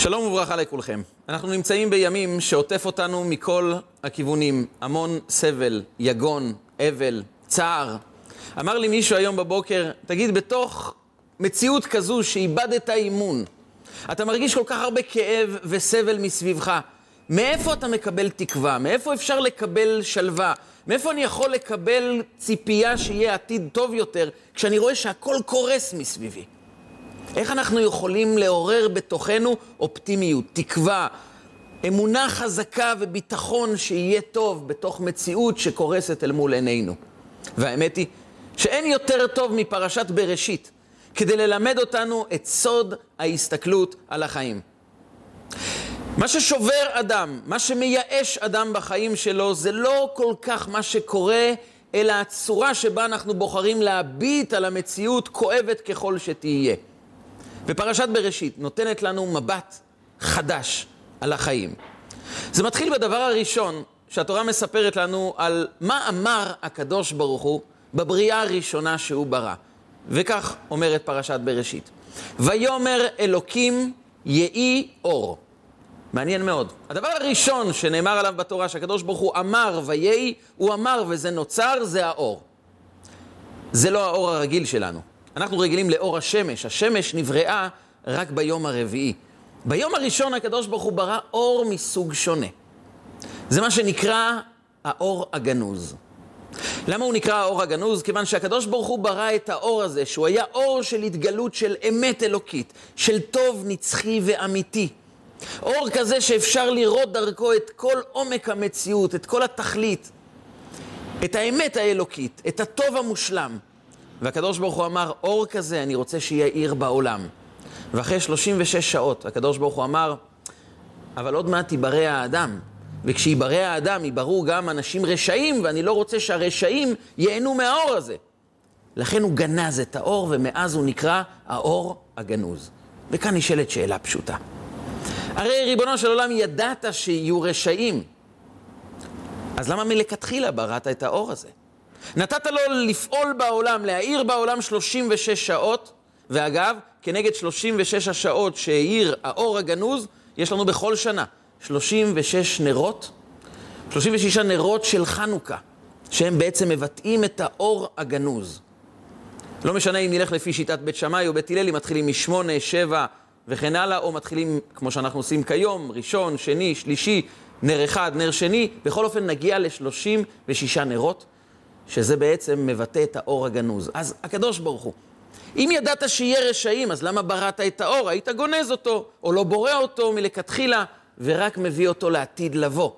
שלום וברכה לכולכם. אנחנו נמצאים בימים שעוטף אותנו מכל הכיוונים. המון סבל, יגון, אבל, צער. אמר לי מישהו היום בבוקר, תגיד, בתוך מציאות כזו שאיבדת אימון, אתה מרגיש כל כך הרבה כאב וסבל מסביבך, מאיפה אתה מקבל תקווה? מאיפה אפשר לקבל שלווה? מאיפה אני יכול לקבל ציפייה שיהיה עתיד טוב יותר כשאני רואה שהכל קורס מסביבי? איך אנחנו יכולים לעורר בתוכנו אופטימיות, תקווה, אמונה חזקה וביטחון שיהיה טוב בתוך מציאות שקורסת אל מול עינינו? והאמת היא שאין יותר טוב מפרשת בראשית כדי ללמד אותנו את סוד ההסתכלות על החיים. מה ששובר אדם, מה שמייאש אדם בחיים שלו, זה לא כל כך מה שקורה, אלא הצורה שבה אנחנו בוחרים להביט על המציאות, כואבת ככל שתהיה. ופרשת בראשית נותנת לנו מבט חדש על החיים. זה מתחיל בדבר הראשון שהתורה מספרת לנו על מה אמר הקדוש ברוך הוא בבריאה הראשונה שהוא ברא. וכך אומרת פרשת בראשית. ויאמר אלוקים יהי אור. מעניין מאוד. הדבר הראשון שנאמר עליו בתורה, שהקדוש ברוך הוא אמר ויהי, הוא אמר וזה נוצר, זה האור. זה לא האור הרגיל שלנו. אנחנו רגילים לאור השמש. השמש נבראה רק ביום הרביעי. ביום הראשון הקדוש ברוך הוא ברא אור מסוג שונה. זה מה שנקרא האור הגנוז. למה הוא נקרא האור הגנוז? כיוון שהקדוש ברוך הוא ברא את האור הזה, שהוא היה אור של התגלות של אמת אלוקית, של טוב נצחי ואמיתי. אור כזה שאפשר לראות דרכו את כל עומק המציאות, את כל התכלית, את האמת האלוקית, את הטוב המושלם. והקדוש ברוך הוא אמר, אור כזה אני רוצה שיהיה עיר בעולם. ואחרי 36 שעות הקדוש ברוך הוא אמר, אבל עוד מעט ייברא האדם. וכשייברא האדם, ייבראו גם אנשים רשעים, ואני לא רוצה שהרשעים ייהנו מהאור הזה. לכן הוא גנז את האור, ומאז הוא נקרא האור הגנוז. וכאן נשאלת שאלה פשוטה. הרי ריבונו של עולם, ידעת שיהיו רשעים. אז למה מלכתחילה בראת את האור הזה? נתת לו לפעול בעולם, להאיר בעולם 36 שעות, ואגב, כנגד 36 השעות שהאיר האור הגנוז, יש לנו בכל שנה 36 נרות, 36 נרות של חנוכה, שהם בעצם מבטאים את האור הגנוז. לא משנה אם נלך לפי שיטת בית שמאי או בית הלל, אם מתחילים משמונה, שבע וכן הלאה, או מתחילים, כמו שאנחנו עושים כיום, ראשון, שני, שלישי, נר אחד, נר שני, בכל אופן נגיע ל-36 נרות, שזה בעצם מבטא את האור הגנוז. אז הקדוש ברוך הוא, אם ידעת שיהיה רשעים, אז למה בראת את האור? היית גונז אותו, או לא בורא אותו מלכתחילה, ורק מביא אותו לעתיד לבוא.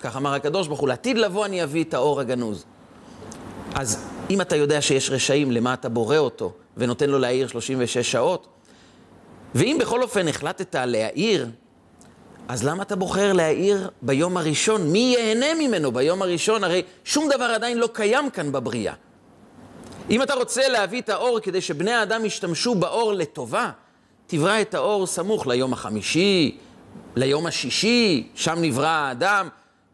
כך אמר הקדוש ברוך הוא, לעתיד לבוא אני אביא את האור הגנוז. אז אם אתה יודע שיש רשעים, למה אתה בורא אותו ונותן לו להעיר 36 שעות? ואם בכל אופן החלטת להעיר, אז למה אתה בוחר להעיר ביום הראשון? מי ייהנה ממנו ביום הראשון? הרי שום דבר עדיין לא קיים כאן בבריאה. אם אתה רוצה להביא את האור כדי שבני האדם ישתמשו באור לטובה, תברא את האור סמוך ליום החמישי, ליום השישי, שם נברא האדם.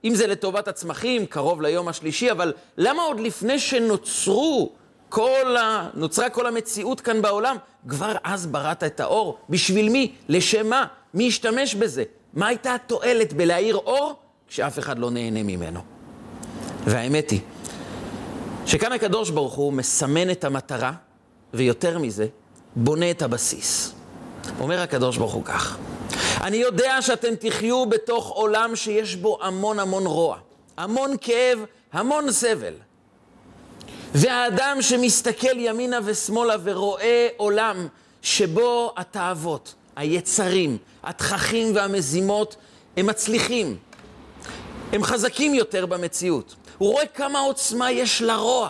אם זה לטובת הצמחים, קרוב ליום השלישי, אבל למה עוד לפני שנוצרו כל ה... נוצרה כל המציאות כאן בעולם, כבר אז בראת את האור? בשביל מי? לשם מה? מי ישתמש בזה? מה הייתה התועלת בלהאיר אור כשאף אחד לא נהנה ממנו? והאמת היא, שכאן הקדוש ברוך הוא מסמן את המטרה, ויותר מזה, בונה את הבסיס. אומר הקדוש ברוך הוא כך, אני יודע שאתם תחיו בתוך עולם שיש בו המון המון רוע, המון כאב, המון סבל. והאדם שמסתכל ימינה ושמאלה ורואה עולם שבו התאוות, היצרים, התככים והמזימות, הם מצליחים. הם חזקים יותר במציאות. הוא רואה כמה עוצמה יש לרוע,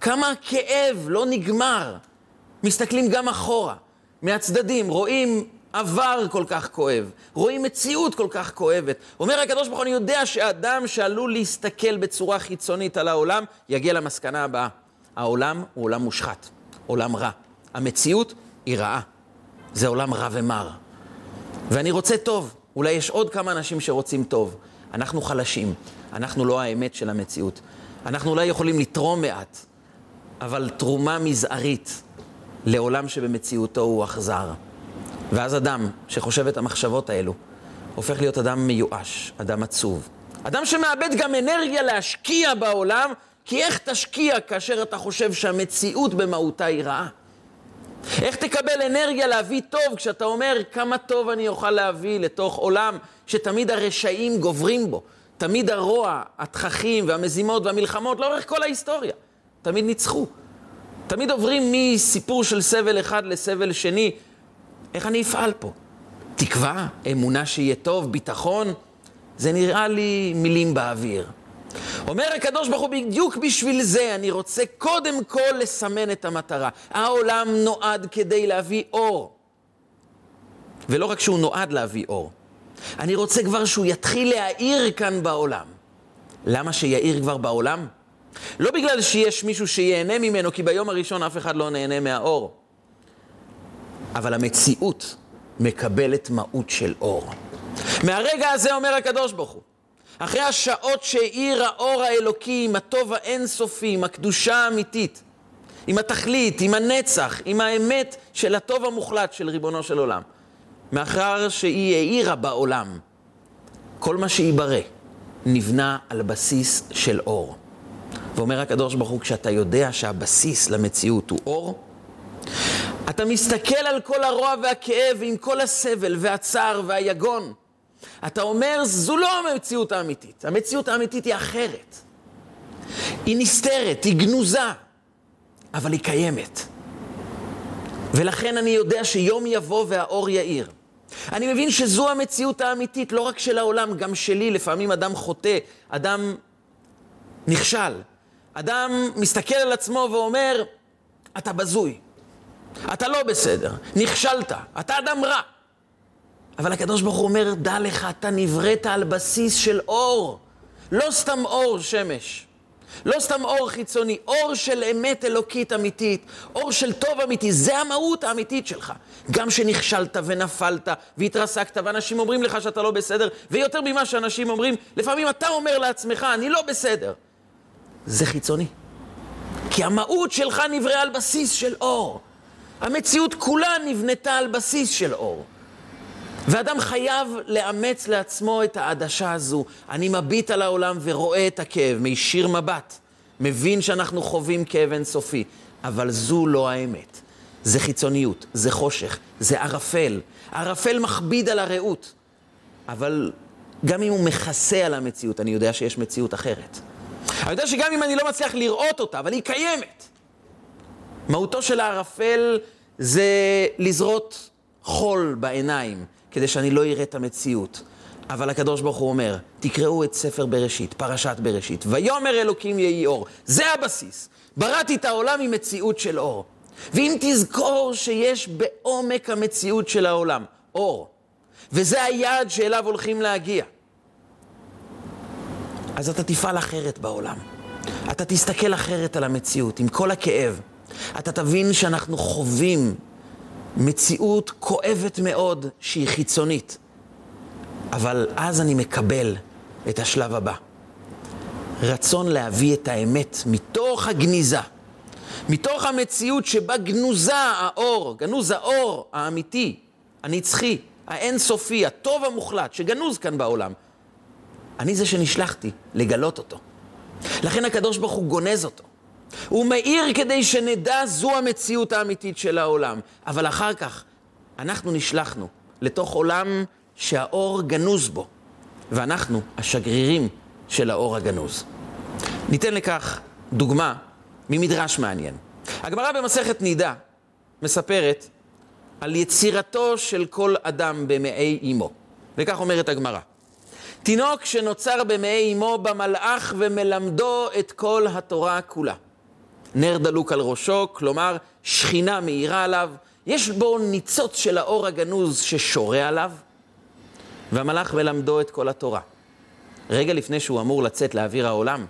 כמה כאב לא נגמר. מסתכלים גם אחורה, מהצדדים, רואים עבר כל כך כואב, רואים מציאות כל כך כואבת. אומר הקדוש ברוך הוא, אני יודע שאדם שעלול להסתכל בצורה חיצונית על העולם, יגיע למסקנה הבאה. העולם הוא עולם מושחת, עולם רע. המציאות היא רעה. זה עולם רע ומר. ואני רוצה טוב. אולי יש עוד כמה אנשים שרוצים טוב. אנחנו חלשים, אנחנו לא האמת של המציאות. אנחנו אולי יכולים לתרום מעט, אבל תרומה מזערית לעולם שבמציאותו הוא אכזר. ואז אדם שחושב את המחשבות האלו, הופך להיות אדם מיואש, אדם עצוב. אדם שמאבד גם אנרגיה להשקיע בעולם, כי איך תשקיע כאשר אתה חושב שהמציאות במהותה היא רעה? איך תקבל אנרגיה להביא טוב כשאתה אומר כמה טוב אני אוכל להביא לתוך עולם שתמיד הרשעים גוברים בו, תמיד הרוע, התככים והמזימות והמלחמות לאורך כל ההיסטוריה, תמיד ניצחו. תמיד עוברים מסיפור של סבל אחד לסבל שני. איך אני אפעל פה? תקווה, אמונה שיהיה טוב, ביטחון, זה נראה לי מילים באוויר. אומר הקדוש ברוך הוא, בדיוק בשביל זה אני רוצה קודם כל לסמן את המטרה. העולם נועד כדי להביא אור. ולא רק שהוא נועד להביא אור, אני רוצה כבר שהוא יתחיל להאיר כאן בעולם. למה שיאיר כבר בעולם? לא בגלל שיש מישהו שיהנה ממנו, כי ביום הראשון אף אחד לא נהנה מהאור. אבל המציאות מקבלת מהות של אור. מהרגע הזה אומר הקדוש ברוך הוא, אחרי השעות שהאיר האור האלוקי עם הטוב האינסופי, עם הקדושה האמיתית, עם התכלית, עם הנצח, עם האמת של הטוב המוחלט של ריבונו של עולם. מאחר שהיא האירה בעולם, כל מה שייברא נבנה על בסיס של אור. ואומר הקדוש ברוך הוא, כשאתה יודע שהבסיס למציאות הוא אור, אתה מסתכל על כל הרוע והכאב עם כל הסבל והצער והיגון. אתה אומר, זו לא המציאות האמיתית. המציאות האמיתית היא אחרת. היא נסתרת, היא גנוזה, אבל היא קיימת. ולכן אני יודע שיום יבוא והאור יאיר. אני מבין שזו המציאות האמיתית, לא רק של העולם, גם שלי. לפעמים אדם חוטא, אדם נכשל. אדם מסתכל על עצמו ואומר, אתה בזוי, אתה לא בסדר, נכשלת, אתה אדם רע. אבל הקדוש ברוך הוא אומר, דע לך, אתה נבראת על בסיס של אור. לא סתם אור שמש. לא סתם אור חיצוני, אור של אמת אלוקית אמיתית, אור של טוב אמיתי, זה המהות האמיתית שלך. גם שנכשלת ונפלת והתרסקת, ואנשים אומרים לך שאתה לא בסדר, ויותר ממה שאנשים אומרים, לפעמים אתה אומר לעצמך, אני לא בסדר. זה חיצוני. כי המהות שלך נבראה על בסיס של אור. המציאות כולה נבנתה על בסיס של אור. ואדם חייב לאמץ לעצמו את העדשה הזו. אני מביט על העולם ורואה את הכאב, מישיר מבט, מבין שאנחנו חווים כאב אינסופי, אבל זו לא האמת. זה חיצוניות, זה חושך, זה ערפל. ערפל מכביד על הרעות, אבל גם אם הוא מכסה על המציאות, אני יודע שיש מציאות אחרת. אני יודע שגם אם אני לא מצליח לראות אותה, אבל היא קיימת. מהותו של הערפל זה לזרות חול בעיניים, כדי שאני לא אראה את המציאות. אבל הקדוש ברוך הוא אומר, תקראו את ספר בראשית, פרשת בראשית. ויאמר אלוקים יהי אור. זה הבסיס. בראתי את העולם עם מציאות של אור. ואם תזכור שיש בעומק המציאות של העולם אור, וזה היעד שאליו הולכים להגיע, אז אתה תפעל אחרת בעולם. אתה תסתכל אחרת על המציאות, עם כל הכאב. אתה תבין שאנחנו חווים מציאות כואבת מאוד שהיא חיצונית. אבל אז אני מקבל את השלב הבא. רצון להביא את האמת מתוך הגניזה, מתוך המציאות שבה גנוזה האור, גנוז האור האמיתי, הנצחי, האינסופי, הטוב המוחלט, שגנוז כאן בעולם. אני זה שנשלחתי לגלות אותו. לכן הקדוש ברוך הוא גונז אותו. הוא מאיר כדי שנדע זו המציאות האמיתית של העולם. אבל אחר כך, אנחנו נשלחנו לתוך עולם שהאור גנוז בו, ואנחנו השגרירים של האור הגנוז. ניתן לכך דוגמה ממדרש מעניין. הגמרא במסכת נידה מספרת על יצירתו של כל אדם במעי אמו. וכך אומרת הגמרא: תינוק שנוצר במעי אמו במלאך ומלמדו את כל התורה כולה. נר דלוק על ראשו, כלומר שכינה מאירה עליו, יש בו ניצוץ של האור הגנוז ששורה עליו, והמלאך מלמדו את כל התורה. רגע לפני שהוא אמור לצאת לאוויר העולם,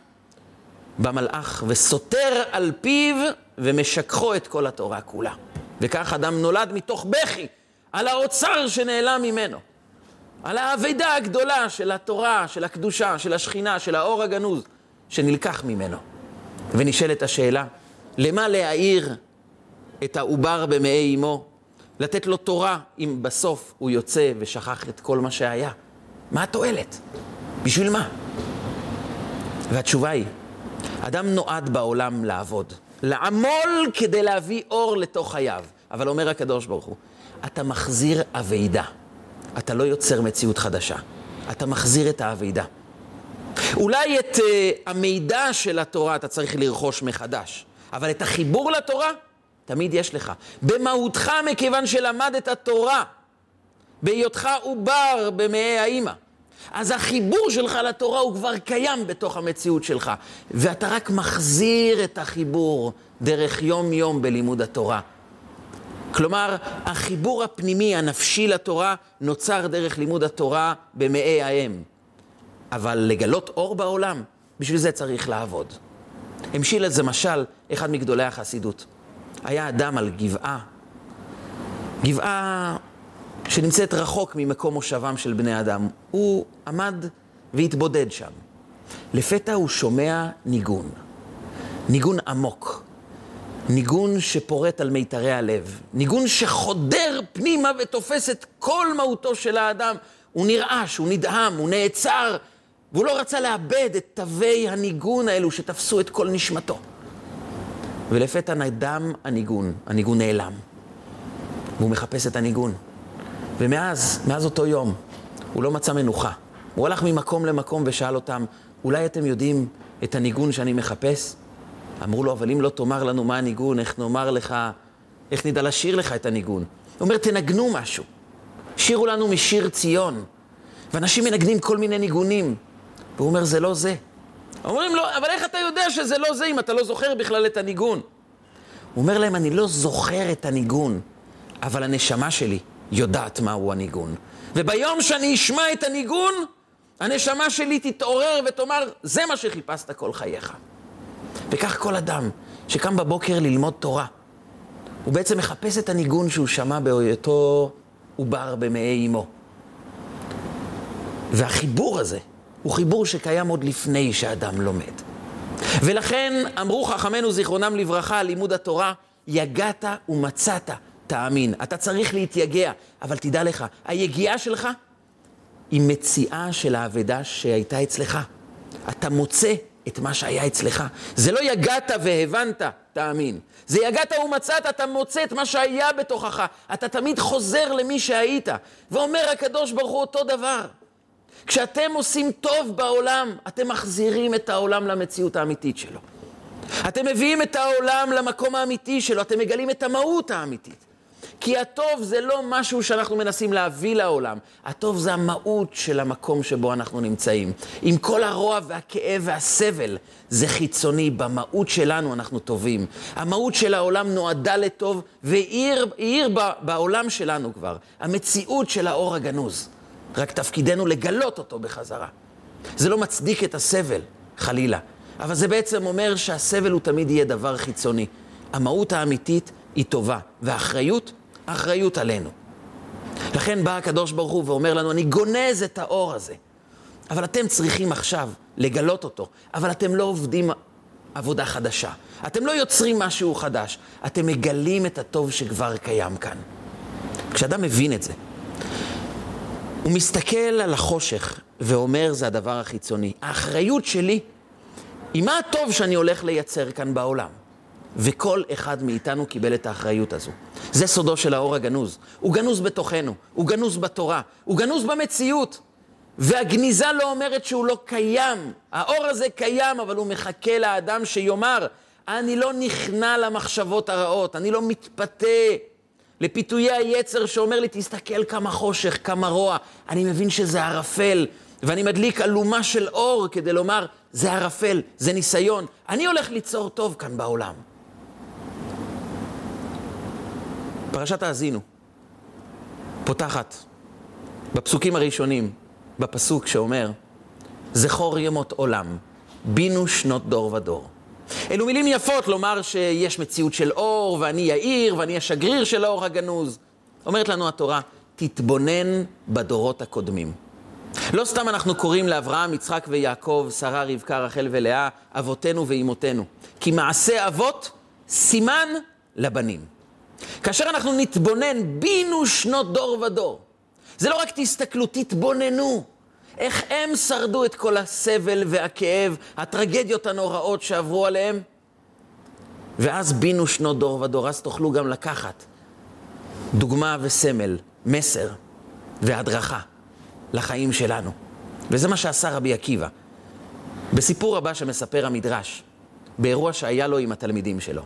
בא מלאך וסותר על פיו ומשכחו את כל התורה כולה. וכך אדם נולד מתוך בכי על האוצר שנעלם ממנו, על האבדה הגדולה של התורה, של הקדושה, של השכינה, של האור הגנוז שנלקח ממנו. ונשאלת השאלה, למה להעיר את העובר במעי אמו? לתת לו תורה אם בסוף הוא יוצא ושכח את כל מה שהיה? מה התועלת? בשביל מה? והתשובה היא, אדם נועד בעולם לעבוד, לעמול כדי להביא אור לתוך חייו. אבל אומר הקדוש ברוך הוא, אתה מחזיר אבידה, אתה לא יוצר מציאות חדשה, אתה מחזיר את האבידה. אולי את uh, המידע של התורה אתה צריך לרכוש מחדש, אבל את החיבור לתורה תמיד יש לך. במהותך, מכיוון שלמדת תורה, בהיותך עובר במעי האימא. אז החיבור שלך לתורה הוא כבר קיים בתוך המציאות שלך, ואתה רק מחזיר את החיבור דרך יום-יום בלימוד התורה. כלומר, החיבור הפנימי, הנפשי לתורה, נוצר דרך לימוד התורה במעי האם. אבל לגלות אור בעולם, בשביל זה צריך לעבוד. המשיל את זה משל אחד מגדולי החסידות. היה אדם על גבעה, גבעה שנמצאת רחוק ממקום מושבם של בני אדם. הוא עמד והתבודד שם. לפתע הוא שומע ניגון, ניגון עמוק, ניגון שפורט על מיתרי הלב, ניגון שחודר פנימה ותופס את כל מהותו של האדם. הוא נרעש, הוא נדהם, הוא נעצר, והוא לא רצה לאבד את תווי הניגון האלו שתפסו את כל נשמתו. ולפתע נדם הניגון, הניגון נעלם. והוא מחפש את הניגון. ומאז, מאז אותו יום, הוא לא מצא מנוחה. הוא הלך ממקום למקום ושאל אותם, אולי אתם יודעים את הניגון שאני מחפש? אמרו לו, אבל אם לא תאמר לנו מה הניגון, איך נאמר לך, איך נדע לשיר לך את הניגון? הוא אומר, תנגנו משהו. שירו לנו משיר ציון. ואנשים מנגנים כל מיני ניגונים. והוא אומר, זה לא זה. אומרים לו, אבל איך אתה יודע שזה לא זה אם אתה לא זוכר בכלל את הניגון? הוא אומר להם, אני לא זוכר את הניגון, אבל הנשמה שלי יודעת מהו הניגון. וביום שאני אשמע את הניגון, הנשמה שלי תתעורר ותאמר, זה מה שחיפשת כל חייך. וכך כל אדם שקם בבוקר ללמוד תורה, הוא בעצם מחפש את הניגון שהוא שמע בהיותו עובר במעי אמו. והחיבור הזה הוא חיבור שקיים עוד לפני שאדם לומד. ולכן אמרו חכמינו זיכרונם לברכה על לימוד התורה, יגעת ומצאת, תאמין. אתה צריך להתייגע, אבל תדע לך, היגיעה שלך היא מציאה של האבדה שהייתה אצלך. אתה מוצא את מה שהיה אצלך. זה לא יגעת והבנת, תאמין. זה יגעת ומצאת, אתה מוצא את מה שהיה בתוכך. אתה תמיד חוזר למי שהיית. ואומר הקדוש ברוך הוא אותו דבר. כשאתם עושים טוב בעולם, אתם מחזירים את העולם למציאות האמיתית שלו. אתם מביאים את העולם למקום האמיתי שלו, אתם מגלים את המהות האמיתית. כי הטוב זה לא משהו שאנחנו מנסים להביא לעולם, הטוב זה המהות של המקום שבו אנחנו נמצאים. עם כל הרוע והכאב והסבל, זה חיצוני, במהות שלנו אנחנו טובים. המהות של העולם נועדה לטוב, והיא בעולם שלנו כבר, המציאות של האור הגנוז. רק תפקידנו לגלות אותו בחזרה. זה לא מצדיק את הסבל, חלילה, אבל זה בעצם אומר שהסבל הוא תמיד יהיה דבר חיצוני. המהות האמיתית היא טובה, והאחריות, האחריות עלינו. לכן בא הקדוש ברוך הוא ואומר לנו, אני גונז את האור הזה, אבל אתם צריכים עכשיו לגלות אותו, אבל אתם לא עובדים עבודה חדשה. אתם לא יוצרים משהו חדש, אתם מגלים את הטוב שכבר קיים כאן. כשאדם מבין את זה, הוא מסתכל על החושך ואומר, זה הדבר החיצוני. האחריות שלי היא מה הטוב שאני הולך לייצר כאן בעולם. וכל אחד מאיתנו קיבל את האחריות הזו. זה סודו של האור הגנוז. הוא גנוז בתוכנו, הוא גנוז בתורה, הוא גנוז במציאות. והגניזה לא אומרת שהוא לא קיים. האור הזה קיים, אבל הוא מחכה לאדם שיאמר, אני לא נכנע למחשבות הרעות, אני לא מתפתה לפיתויי היצר שאומר לי, תסתכל כמה חושך, כמה רוע. אני מבין שזה ערפל, ואני מדליק אלומה של אור כדי לומר, זה ערפל, זה ניסיון. אני הולך ליצור טוב כאן בעולם. פרשת האזינו פותחת בפסוקים הראשונים, בפסוק שאומר, זכור ימות עולם, בינו שנות דור ודור. אלו מילים יפות לומר שיש מציאות של אור, ואני יאיר, ואני השגריר של האור הגנוז. אומרת לנו התורה, תתבונן בדורות הקודמים. לא סתם אנחנו קוראים לאברהם, יצחק ויעקב, שרה, רבקה, רחל ולאה, אבותינו ואימותינו. כי מעשה אבות סימן לבנים. כאשר אנחנו נתבונן, בינו שנות דור ודור. זה לא רק תסתכלו, תתבוננו. איך הם שרדו את כל הסבל והכאב, הטרגדיות הנוראות שעברו עליהם. ואז בינו שנות דור ודור, אז תוכלו גם לקחת דוגמה וסמל, מסר והדרכה לחיים שלנו. וזה מה שעשה רבי עקיבא. בסיפור הבא שמספר המדרש, באירוע שהיה לו עם התלמידים שלו.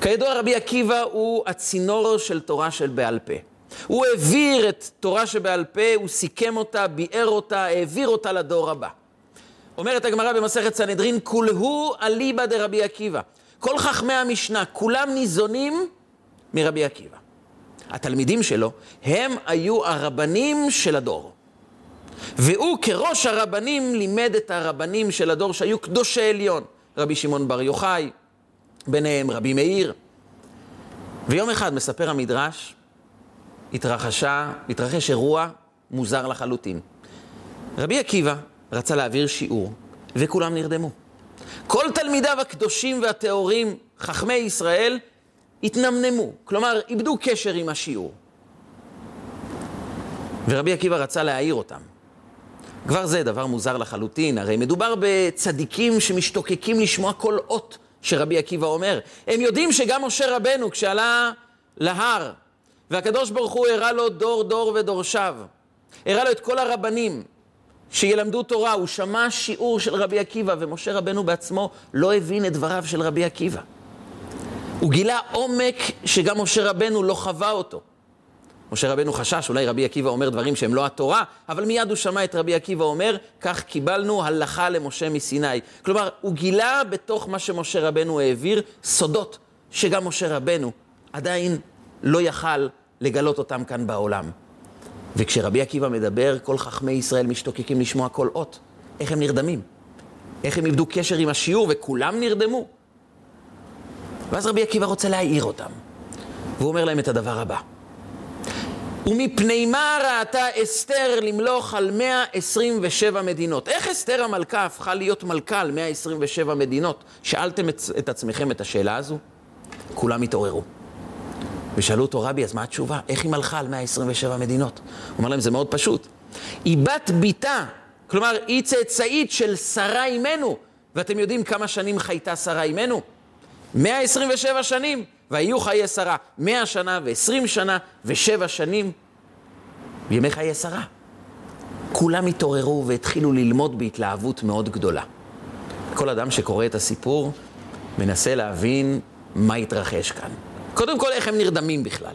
כידוע, רבי עקיבא הוא הצינור של תורה של בעל פה. הוא העביר את תורה שבעל פה, הוא סיכם אותה, ביאר אותה, העביר אותה לדור הבא. אומרת הגמרא במסכת סנהדרין, כולהו אליבא דרבי עקיבא. כל חכמי המשנה, כולם ניזונים מרבי עקיבא. התלמידים שלו, הם היו הרבנים של הדור. והוא כראש הרבנים לימד את הרבנים של הדור שהיו קדושי עליון. רבי שמעון בר יוחאי, ביניהם רבי מאיר. ויום אחד מספר המדרש, התרחשה, התרחש אירוע מוזר לחלוטין. רבי עקיבא רצה להעביר שיעור, וכולם נרדמו. כל תלמידיו הקדושים והטהורים, חכמי ישראל, התנמנמו, כלומר, איבדו קשר עם השיעור. ורבי עקיבא רצה להעיר אותם. כבר זה דבר מוזר לחלוטין, הרי מדובר בצדיקים שמשתוקקים לשמוע כל אות שרבי עקיבא אומר. הם יודעים שגם משה רבנו, כשעלה להר, והקדוש ברוך הוא הראה לו דור דור ודורשיו, הראה לו את כל הרבנים שילמדו תורה, הוא שמע שיעור של רבי עקיבא, ומשה רבנו בעצמו לא הבין את דבריו של רבי עקיבא. הוא גילה עומק שגם משה רבנו לא חווה אותו. משה רבנו חשש, אולי רבי עקיבא אומר דברים שהם לא התורה, אבל מיד הוא שמע את רבי עקיבא אומר, כך קיבלנו הלכה למשה מסיני. כלומר, הוא גילה בתוך מה שמשה רבנו העביר, סודות שגם משה רבנו עדיין לא יכל לגלות אותם כאן בעולם. וכשרבי עקיבא מדבר, כל חכמי ישראל משתוקקים לשמוע כל אות. איך הם נרדמים? איך הם איבדו קשר עם השיעור וכולם נרדמו? ואז רבי עקיבא רוצה להעיר אותם. והוא אומר להם את הדבר הבא: ומפני מה ראתה אסתר למלוך על 127 מדינות? איך אסתר המלכה הפכה להיות מלכה על 127 מדינות? שאלתם את, את עצמכם את השאלה הזו? כולם התעוררו. ושאלו אותו, רבי, אז מה התשובה? איך היא מלכה על 127 מדינות? הוא אומר להם, זה מאוד פשוט. היא בת ביתה, כלומר, היא צאצאית של שרה אימנו, ואתם יודעים כמה שנים חייתה שרה אימנו? 127 שנים. והיו חיי שרה 100 שנה ו-20 שנה ו-7 שנים בימי חיי שרה. כולם התעוררו והתחילו ללמוד בהתלהבות מאוד גדולה. כל אדם שקורא את הסיפור מנסה להבין מה התרחש כאן. קודם כל, איך הם נרדמים בכלל.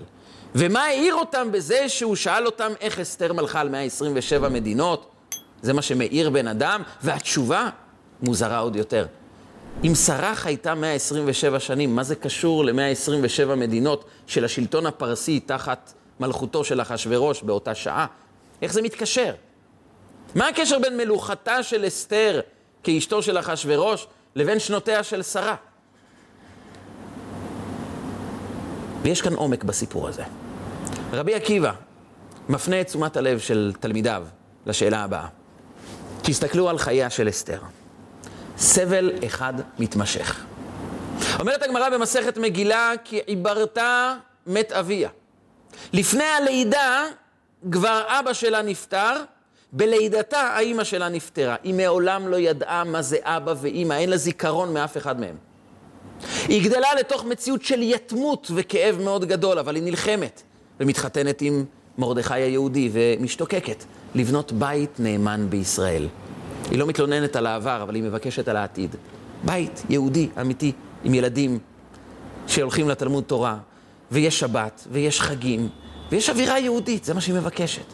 ומה העיר אותם בזה שהוא שאל אותם איך אסתר מלכה על 127 מדינות? זה מה שמאיר בן אדם, והתשובה מוזרה עוד יותר. אם סרח הייתה 127 שנים, מה זה קשור ל-127 מדינות של השלטון הפרסי תחת מלכותו של אחשורוש באותה שעה? איך זה מתקשר? מה הקשר בין מלוכתה של אסתר כאשתו של אחשורוש לבין שנותיה של שרה? ויש כאן עומק בסיפור הזה. רבי עקיבא מפנה את תשומת הלב של תלמידיו לשאלה הבאה. תסתכלו על חייה של אסתר. סבל אחד מתמשך. אומרת הגמרא במסכת מגילה, כי עיברתה מת אביה. לפני הלידה כבר אבא שלה נפטר, בלידתה האימא שלה נפטרה. היא מעולם לא ידעה מה זה אבא ואימא, אין לה זיכרון מאף אחד מהם. היא גדלה לתוך מציאות של יתמות וכאב מאוד גדול, אבל היא נלחמת ומתחתנת עם מרדכי היהודי ומשתוקקת לבנות בית נאמן בישראל. היא לא מתלוננת על העבר, אבל היא מבקשת על העתיד. בית יהודי, אמיתי, עם ילדים שהולכים לתלמוד תורה, ויש שבת, ויש חגים, ויש אווירה יהודית, זה מה שהיא מבקשת.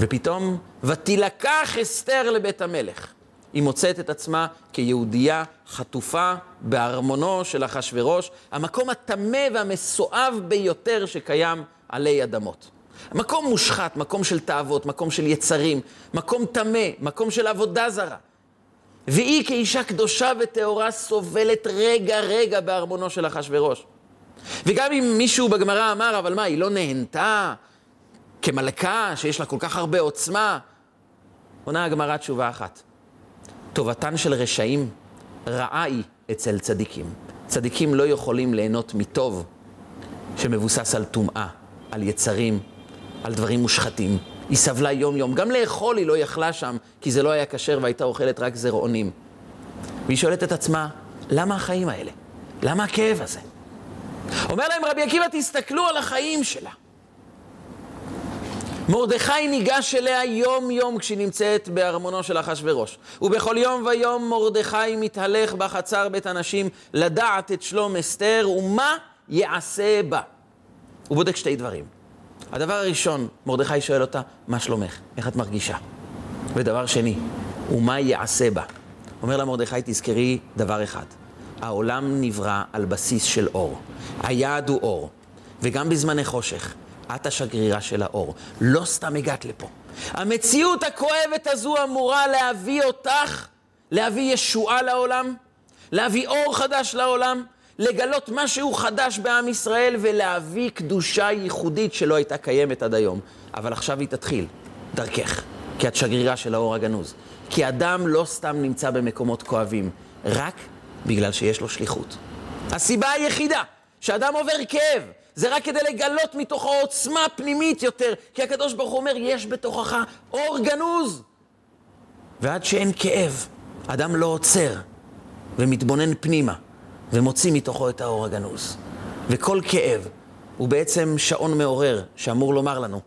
ופתאום, ותילקח אסתר לבית המלך. היא מוצאת את עצמה כיהודייה חטופה בארמונו של אחשורוש, המקום הטמא והמסואב ביותר שקיים עלי אדמות. מקום מושחת, מקום של תאוות, מקום של יצרים, מקום טמא, מקום של עבודה זרה. והיא כאישה קדושה וטהורה סובלת רגע-רגע בארמונו של אחשורוש. וגם אם מישהו בגמרא אמר, אבל מה, היא לא נהנתה כמלכה שיש לה כל כך הרבה עוצמה? עונה הגמרא תשובה אחת. טובתן של רשעים רעה היא אצל צדיקים. צדיקים לא יכולים ליהנות מטוב שמבוסס על טומאה, על יצרים, על דברים מושחתים. היא סבלה יום-יום. גם לאכול היא לא יכלה שם, כי זה לא היה כשר והייתה אוכלת רק זרעונים. והיא שואלת את עצמה, למה החיים האלה? למה הכאב הזה? אומר להם רבי עקיבא, תסתכלו על החיים שלה. מרדכי ניגש אליה יום-יום כשהיא נמצאת בארמונו של אחשורוש. ובכל יום ויום מרדכי מתהלך בחצר בית הנשים לדעת את שלום אסתר ומה יעשה בה. הוא בודק שתי דברים. הדבר הראשון, מרדכי שואל אותה, מה שלומך? איך את מרגישה? ודבר שני, ומה יעשה בה? אומר לה מרדכי, תזכרי דבר אחד, העולם נברא על בסיס של אור. היעד הוא אור, וגם בזמני חושך. את השגרירה של האור. לא סתם הגעת לפה. המציאות הכואבת הזו אמורה להביא אותך, להביא ישועה לעולם, להביא אור חדש לעולם, לגלות משהו חדש בעם ישראל ולהביא קדושה ייחודית שלא הייתה קיימת עד היום. אבל עכשיו היא תתחיל, דרכך, כי את שגרירה של האור הגנוז. כי אדם לא סתם נמצא במקומות כואבים, רק בגלל שיש לו שליחות. הסיבה היחידה שאדם עובר כאב, זה רק כדי לגלות מתוך העוצמה הפנימית יותר, כי הקדוש ברוך הוא אומר, יש בתוכך אור גנוז. ועד שאין כאב, אדם לא עוצר ומתבונן פנימה ומוציא מתוכו את האור הגנוז. וכל כאב הוא בעצם שעון מעורר שאמור לומר לנו,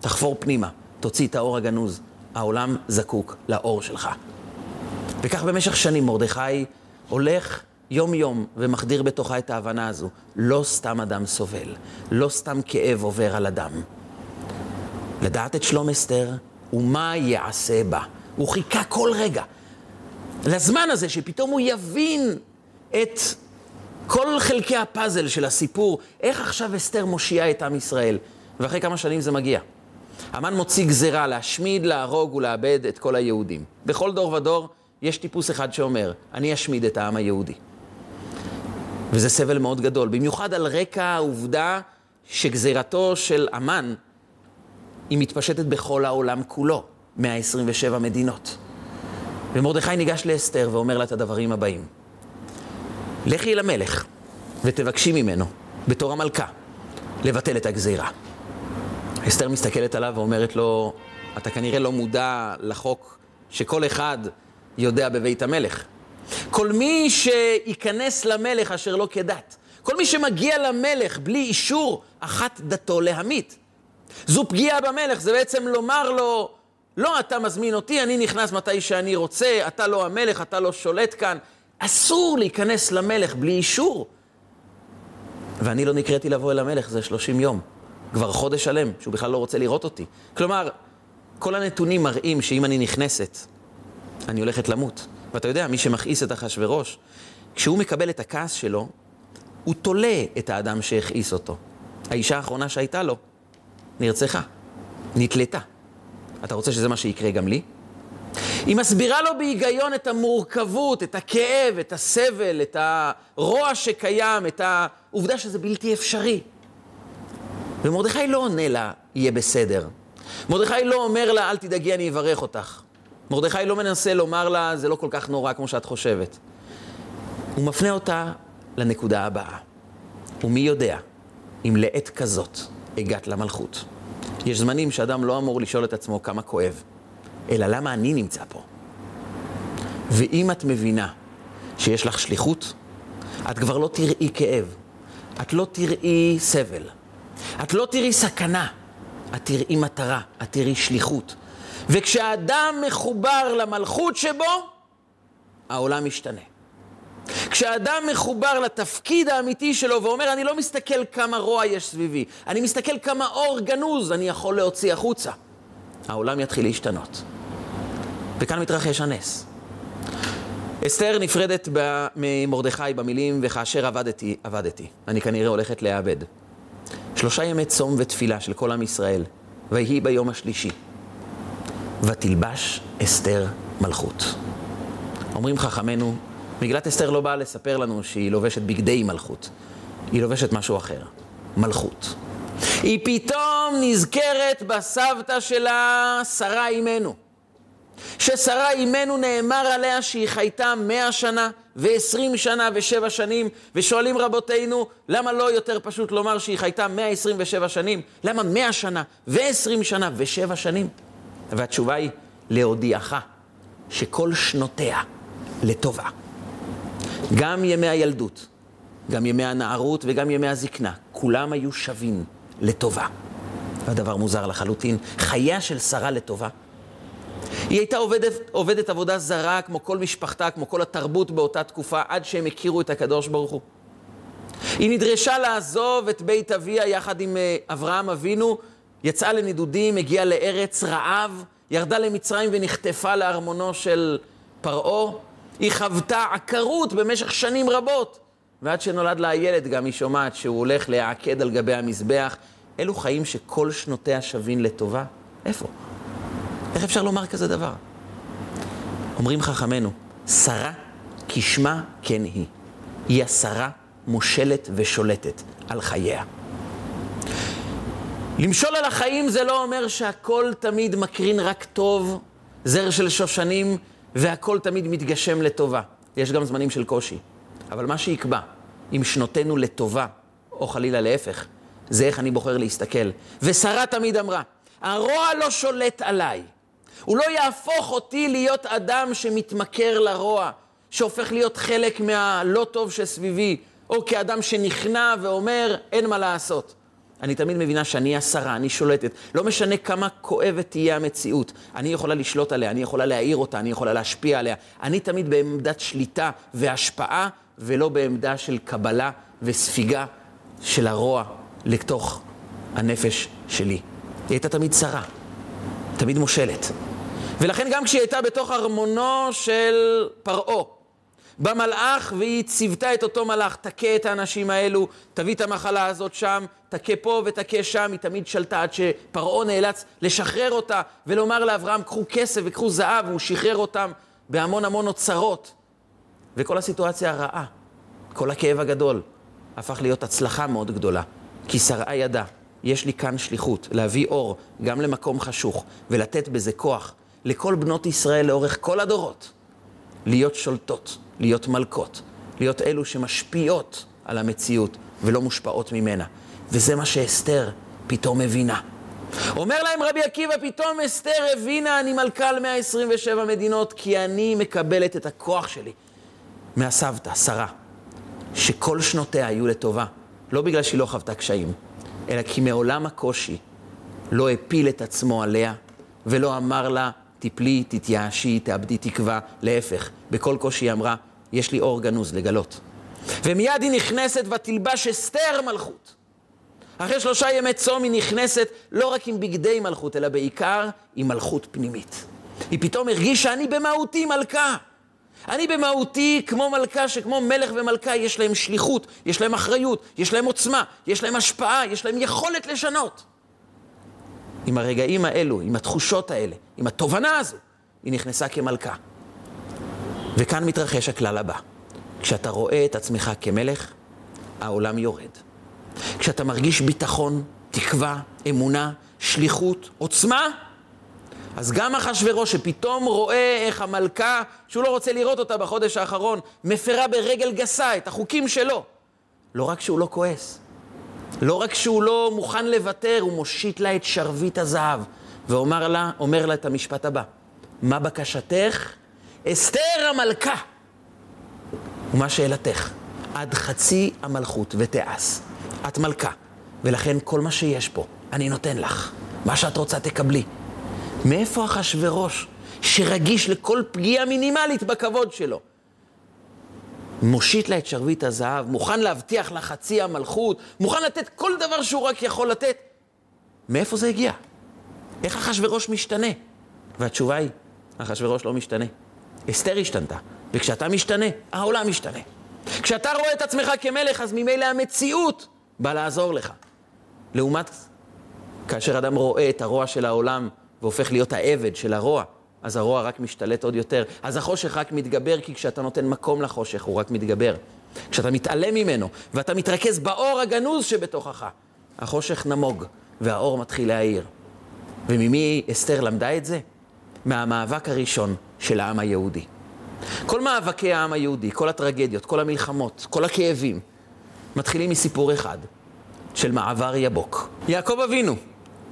תחפור פנימה, תוציא את האור הגנוז, העולם זקוק לאור שלך. וכך במשך שנים מרדכי הולך יום-יום ומחדיר בתוכה את ההבנה הזו. לא סתם אדם סובל, לא סתם כאב עובר על אדם. לדעת את שלום אסתר ומה יעשה בה. הוא חיכה כל רגע לזמן הזה שפתאום הוא יבין את כל חלקי הפאזל של הסיפור, איך עכשיו אסתר מושיעה את עם ישראל. ואחרי כמה שנים זה מגיע. המן מוציא גזירה להשמיד, להרוג ולאבד את כל היהודים. בכל דור ודור יש טיפוס אחד שאומר, אני אשמיד את העם היהודי. וזה סבל מאוד גדול, במיוחד על רקע העובדה שגזירתו של המן היא מתפשטת בכל העולם כולו, 127 מדינות. ומרדכי ניגש לאסתר ואומר לה את הדברים הבאים: לכי אל המלך ותבקשי ממנו, בתור המלכה, לבטל את הגזירה. אסתר מסתכלת עליו ואומרת לו, אתה כנראה לא מודע לחוק שכל אחד יודע בבית המלך. כל מי שייכנס למלך אשר לא כדת, כל מי שמגיע למלך בלי אישור, אחת דתו להמית. זו פגיעה במלך, זה בעצם לומר לו, לא אתה מזמין אותי, אני נכנס מתי שאני רוצה, אתה לא המלך, אתה לא שולט כאן. אסור להיכנס למלך בלי אישור. ואני לא נקראתי לבוא אל המלך, זה 30 יום. כבר חודש שלם, שהוא בכלל לא רוצה לראות אותי. כלומר, כל הנתונים מראים שאם אני נכנסת, אני הולכת למות. ואתה יודע, מי שמכעיס את אחשורוש, כשהוא מקבל את הכעס שלו, הוא תולה את האדם שהכעיס אותו. האישה האחרונה שהייתה לו נרצחה, נתלתה. אתה רוצה שזה מה שיקרה גם לי? היא מסבירה לו בהיגיון את המורכבות, את הכאב, את הסבל, את הרוע שקיים, את העובדה שזה בלתי אפשרי. ומרדכי לא עונה לה, יהיה בסדר. מרדכי לא אומר לה, אל תדאגי, אני אברך אותך. מרדכי לא מנסה לומר לה, זה לא כל כך נורא כמו שאת חושבת. הוא מפנה אותה לנקודה הבאה. ומי יודע אם לעת כזאת הגעת למלכות. יש זמנים שאדם לא אמור לשאול את עצמו כמה כואב, אלא למה אני נמצא פה. ואם את מבינה שיש לך שליחות, את כבר לא תראי כאב, את לא תראי סבל, את לא תראי סכנה, את תראי מטרה, את תראי שליחות. וכשאדם מחובר למלכות שבו, העולם משתנה. כשאדם מחובר לתפקיד האמיתי שלו ואומר, אני לא מסתכל כמה רוע יש סביבי, אני מסתכל כמה אור גנוז אני יכול להוציא החוצה, העולם יתחיל להשתנות. וכאן מתרחש הנס. אסתר נפרדת ממרדכי במילים, וכאשר עבדתי, עבדתי. אני כנראה הולכת להיאבד. שלושה ימי צום ותפילה של כל עם ישראל, ויהי ביום השלישי. ותלבש אסתר מלכות. אומרים חכמינו, מגילת אסתר לא באה לספר לנו שהיא לובשת בגדי מלכות, היא לובשת משהו אחר, מלכות. היא פתאום נזכרת בסבתא שלה, שרה אימנו. ששרה אימנו נאמר עליה שהיא חייתה מאה שנה ועשרים שנה ושבע שנים, ושואלים רבותינו, למה לא יותר פשוט לומר שהיא חייתה מאה עשרים ושבע שנים? למה מאה שנה ועשרים שנה ושבע שנים? והתשובה היא, להודיעך שכל שנותיה לטובה. גם ימי הילדות, גם ימי הנערות וגם ימי הזקנה, כולם היו שווים לטובה. והדבר מוזר לחלוטין, חייה של שרה לטובה. היא הייתה עובדת, עובדת עבודה זרה, כמו כל משפחתה, כמו כל התרבות באותה תקופה, עד שהם הכירו את הקדוש ברוך הוא. היא נדרשה לעזוב את בית אביה יחד עם אה, אברהם אבינו, יצאה לנדודים, הגיעה לארץ רעב, ירדה למצרים ונחטפה לארמונו של פרעה. היא חוותה עקרות במשך שנים רבות, ועד שנולד לה הילד גם היא שומעת שהוא הולך להעקד על גבי המזבח. אלו חיים שכל שנותיה שווין לטובה? איפה? איך אפשר לומר כזה דבר? אומרים חכמינו, שרה כשמה כן היא. היא השרה מושלת ושולטת על חייה. למשול על החיים זה לא אומר שהכל תמיד מקרין רק טוב, זר של שושנים, והכל תמיד מתגשם לטובה. יש גם זמנים של קושי. אבל מה שיקבע, אם שנותינו לטובה, או חלילה להפך, זה איך אני בוחר להסתכל. ושרה תמיד אמרה, הרוע לא שולט עליי. הוא לא יהפוך אותי להיות אדם שמתמכר לרוע, שהופך להיות חלק מהלא טוב שסביבי, או כאדם שנכנע ואומר, אין מה לעשות. אני תמיד מבינה שאני השרה, אני שולטת. לא משנה כמה כואבת תהיה המציאות, אני יכולה לשלוט עליה, אני יכולה להעיר אותה, אני יכולה להשפיע עליה. אני תמיד בעמדת שליטה והשפעה, ולא בעמדה של קבלה וספיגה של הרוע לתוך הנפש שלי. היא הייתה תמיד שרה, תמיד מושלת. ולכן גם כשהיא הייתה בתוך ארמונו של פרעה, במלאך והיא ציוותה את אותו מלאך, תכה את האנשים האלו, תביא את המחלה הזאת שם, תכה פה ותכה שם, היא תמיד שלטה עד שפרעה נאלץ לשחרר אותה ולומר לאברהם, קחו כסף וקחו זהב, והוא שחרר אותם בהמון המון אוצרות. וכל הסיטואציה הרעה, כל הכאב הגדול, הפך להיות הצלחה מאוד גדולה. כי שרעה ידע, יש לי כאן שליחות, להביא אור גם למקום חשוך, ולתת בזה כוח לכל בנות ישראל לאורך כל הדורות, להיות שולטות, להיות מלכות, להיות אלו שמשפיעות על המציאות ולא מושפעות ממנה. וזה מה שאסתר פתאום הבינה. אומר להם רבי עקיבא, פתאום אסתר הבינה, אני מלכה על 127 מדינות, כי אני מקבלת את הכוח שלי מהסבתא, שרה, שכל שנותיה היו לטובה, לא בגלל שהיא לא חוותה קשיים, אלא כי מעולם הקושי לא הפיל את עצמו עליה ולא אמר לה, תפלי, תתייאשי, תאבדי תקווה. להפך, בכל קושי היא אמרה, יש לי אור גנוז לגלות. ומיד היא נכנסת ותלבש אסתר מלכות. אחרי שלושה ימי צום היא נכנסת לא רק עם בגדי מלכות, אלא בעיקר עם מלכות פנימית. היא פתאום הרגישה, אני במהותי מלכה. אני במהותי כמו מלכה, שכמו מלך ומלכה יש להם שליחות, יש להם אחריות, יש להם עוצמה, יש להם השפעה, יש להם יכולת לשנות. עם הרגעים האלו, עם התחושות האלה, עם התובנה הזו, היא נכנסה כמלכה. וכאן מתרחש הכלל הבא. כשאתה רואה את עצמך כמלך, העולם יורד. כשאתה מרגיש ביטחון, תקווה, אמונה, שליחות, עוצמה, אז גם אחשורוש, שפתאום רואה איך המלכה, שהוא לא רוצה לראות אותה בחודש האחרון, מפרה ברגל גסה את החוקים שלו. לא רק שהוא לא כועס, לא רק שהוא לא מוכן לוותר, הוא מושיט לה את שרביט הזהב, ואומר לה, אומר לה את המשפט הבא: מה בקשתך? אסתר המלכה. ומה שאלתך? עד חצי המלכות ותיעש. את מלכה, ולכן כל מה שיש פה, אני נותן לך. מה שאת רוצה תקבלי. מאיפה אחשורוש, שרגיש לכל פגיעה מינימלית בכבוד שלו? מושיט לה את שרביט הזהב, מוכן להבטיח לה חצי המלכות, מוכן לתת כל דבר שהוא רק יכול לתת. מאיפה זה הגיע? איך אחשורוש משתנה? והתשובה היא, אחשורוש לא משתנה. אסתר השתנתה, וכשאתה משתנה, העולם משתנה. כשאתה רואה את עצמך כמלך, אז ממילא המציאות באה לעזור לך. לעומת כאשר אדם רואה את הרוע של העולם והופך להיות העבד של הרוע, אז הרוע רק משתלט עוד יותר. אז החושך רק מתגבר, כי כשאתה נותן מקום לחושך, הוא רק מתגבר. כשאתה מתעלם ממנו, ואתה מתרכז באור הגנוז שבתוכך, החושך נמוג, והאור מתחיל להאיר. וממי אסתר למדה את זה? מהמאבק הראשון של העם היהודי. כל מאבקי העם היהודי, כל הטרגדיות, כל המלחמות, כל הכאבים, מתחילים מסיפור אחד, של מעבר יבוק. יעקב אבינו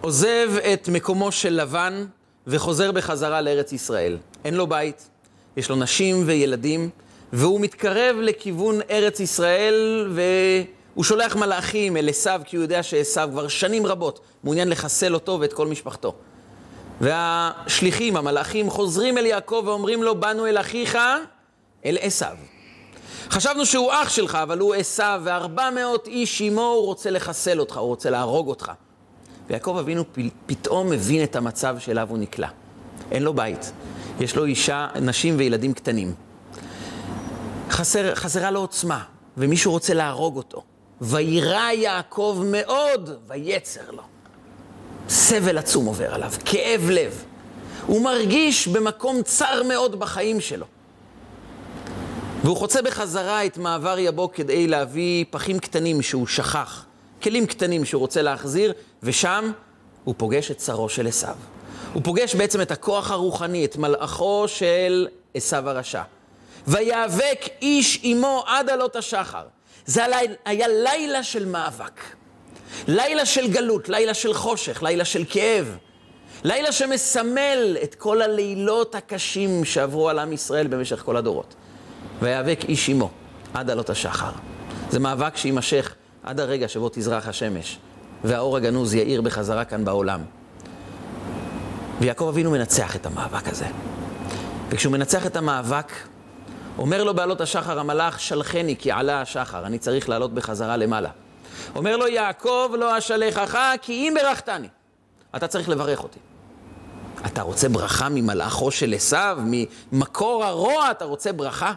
עוזב את מקומו של לבן וחוזר בחזרה לארץ ישראל. אין לו בית, יש לו נשים וילדים, והוא מתקרב לכיוון ארץ ישראל, והוא שולח מלאכים אל עשיו, כי הוא יודע שעשיו כבר שנים רבות מעוניין לחסל אותו ואת כל משפחתו. והשליחים, המלאכים, חוזרים אל יעקב ואומרים לו, באנו אל אחיך, אל עשיו. חשבנו שהוא אח שלך, אבל הוא עשיו, וארבע מאות איש עמו, הוא רוצה לחסל אותך, הוא רוצה להרוג אותך. ויעקב אבינו פתאום מבין את המצב שאליו הוא נקלע. אין לו בית, יש לו אישה, נשים וילדים קטנים. חסר, חסרה לו עוצמה, ומישהו רוצה להרוג אותו. וירא יעקב מאוד, ויצר לו. סבל עצום עובר עליו, כאב לב. הוא מרגיש במקום צר מאוד בחיים שלו. והוא חוצה בחזרה את מעבר יבוק כדי להביא פחים קטנים שהוא שכח, כלים קטנים שהוא רוצה להחזיר, ושם הוא פוגש את שרו של עשיו. הוא פוגש בעצם את הכוח הרוחני, את מלאכו של עשיו הרשע. ויאבק איש עמו עד עלות השחר. זה היה לילה של מאבק. לילה של גלות, לילה של חושך, לילה של כאב. לילה שמסמל את כל הלילות הקשים שעברו על עם ישראל במשך כל הדורות. ויאבק איש עמו עד עלות השחר. זה מאבק שיימשך עד הרגע שבו תזרח השמש, והאור הגנוז יאיר בחזרה כאן בעולם. ויעקב אבינו מנצח את המאבק הזה. וכשהוא מנצח את המאבק, אומר לו בעלות השחר המלאך, שלחני כי עלה השחר, אני צריך לעלות בחזרה למעלה. אומר לו יעקב, לא אשלחך, כי אם ברכתני. אתה צריך לברך אותי. אתה רוצה ברכה ממלאכו של עשיו, ממקור הרוע, אתה רוצה ברכה?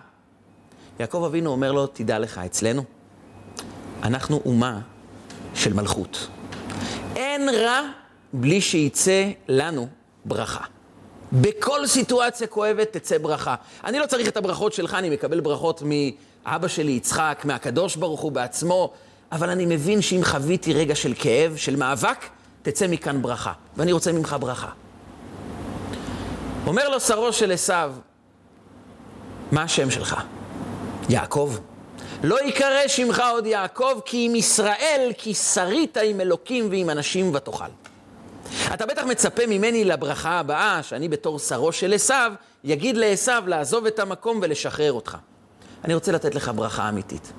יעקב אבינו אומר לו, תדע לך, אצלנו, אנחנו אומה של מלכות. אין רע בלי שיצא לנו ברכה. בכל סיטואציה כואבת תצא ברכה. אני לא צריך את הברכות שלך, אני מקבל ברכות מאבא שלי יצחק, מהקדוש ברוך הוא בעצמו, אבל אני מבין שאם חוויתי רגע של כאב, של מאבק, תצא מכאן ברכה. ואני רוצה ממך ברכה. אומר לו שרו של עשיו, מה השם שלך? יעקב. לא יקרא שמך עוד יעקב, כי עם ישראל, כי שרית עם אלוקים ועם אנשים ותאכל. אתה בטח מצפה ממני לברכה הבאה, שאני בתור שרו של עשיו, יגיד לעשיו לעזוב את המקום ולשחרר אותך. אני רוצה לתת לך ברכה אמיתית.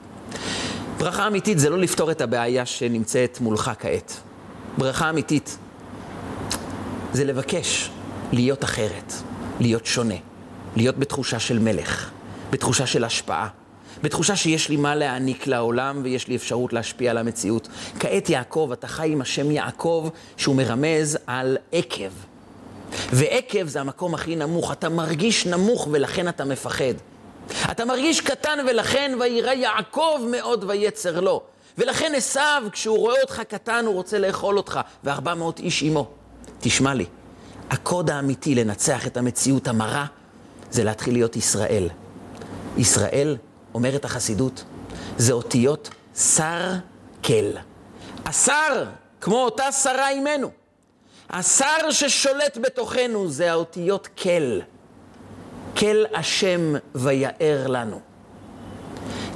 ברכה אמיתית זה לא לפתור את הבעיה שנמצאת מולך כעת. ברכה אמיתית זה לבקש להיות אחרת, להיות שונה, להיות בתחושה של מלך, בתחושה של השפעה, בתחושה שיש לי מה להעניק לעולם ויש לי אפשרות להשפיע על המציאות. כעת יעקב, אתה חי עם השם יעקב, שהוא מרמז על עקב. ועקב זה המקום הכי נמוך, אתה מרגיש נמוך ולכן אתה מפחד. אתה מרגיש קטן ולכן וירא יעקב מאוד ויצר לו. ולכן עשיו, כשהוא רואה אותך קטן, הוא רוצה לאכול אותך, וארבע מאות איש עמו. תשמע לי, הקוד האמיתי לנצח את המציאות המרה, זה להתחיל להיות ישראל. ישראל, אומרת החסידות, זה אותיות שר כל. השר, כמו אותה שרה אימנו. השר ששולט בתוכנו זה האותיות כל. כל השם ויער לנו.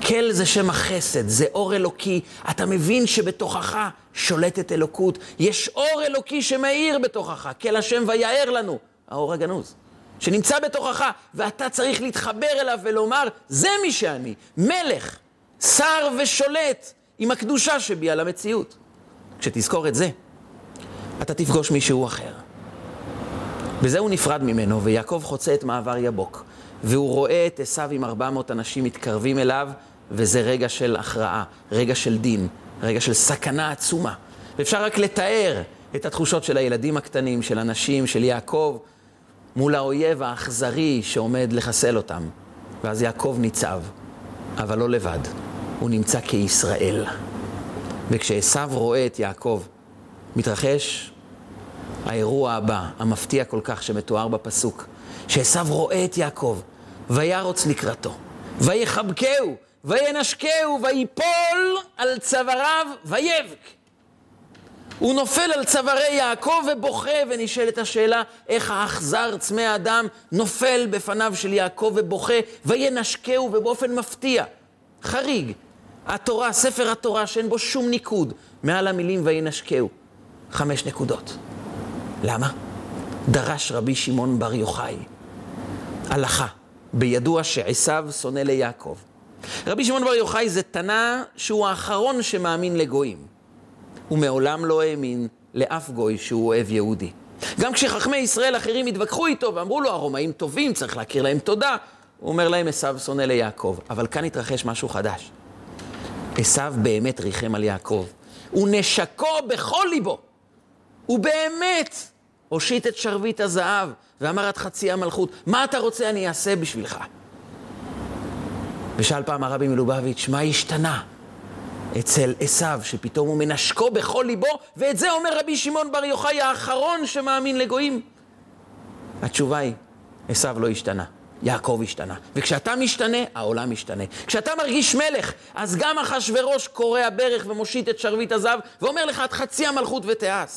כל זה שם החסד, זה אור אלוקי. אתה מבין שבתוכך שולטת אלוקות. יש אור אלוקי שמאיר בתוכך. כל השם ויער לנו, האור הגנוז. שנמצא בתוכך, ואתה צריך להתחבר אליו ולומר, זה מי שאני, מלך, שר ושולט עם הקדושה שבי על המציאות. כשתזכור את זה, אתה תפגוש מישהו אחר. בזה הוא נפרד ממנו, ויעקב חוצה את מעבר יבוק. והוא רואה את עשיו עם 400 אנשים מתקרבים אליו, וזה רגע של הכרעה, רגע של דין, רגע של סכנה עצומה. ואפשר רק לתאר את התחושות של הילדים הקטנים, של הנשים, של יעקב, מול האויב האכזרי שעומד לחסל אותם. ואז יעקב ניצב, אבל לא לבד, הוא נמצא כישראל. וכשעשו רואה את יעקב, מתרחש האירוע הבא, המפתיע כל כך שמתואר בפסוק, שעשו רואה את יעקב, וירוץ לקראתו, ויחבקהו, וינשקהו, ויפול על צוואריו, ויבק. הוא נופל על צווארי יעקב ובוכה, ונשאלת השאלה, איך האכזר צמא האדם נופל בפניו של יעקב ובוכה, וינשקהו, ובאופן מפתיע, חריג, התורה, ספר התורה, שאין בו שום ניקוד, מעל המילים וינשקהו. חמש נקודות. למה? דרש רבי שמעון בר יוחאי הלכה, בידוע שעשיו שונא ליעקב. רבי שמעון בר יוחאי זה תנא שהוא האחרון שמאמין לגויים. הוא מעולם לא האמין לאף גוי שהוא אוהב יהודי. גם כשחכמי ישראל אחרים התווכחו איתו ואמרו לו, הרומאים טובים, צריך להכיר להם תודה, הוא אומר להם, עשיו שונא ליעקב. אבל כאן התרחש משהו חדש. עשיו באמת ריחם על יעקב. הוא נשקו בכל ליבו. הוא באמת הושיט את שרביט הזהב ואמר עד חצי המלכות, מה אתה רוצה אני אעשה בשבילך? ושאל פעם הרבי מלובביץ', מה השתנה אצל עשיו, שפתאום הוא מנשקו בכל ליבו, ואת זה אומר רבי שמעון בר יוחאי האחרון שמאמין לגויים? התשובה היא, עשיו לא השתנה. יעקב השתנה. וכשאתה משתנה, העולם משתנה. כשאתה מרגיש מלך, אז גם אחשורוש קורע ברך ומושיט את שרביט הזהב, ואומר לך, את חצי המלכות ותיעש.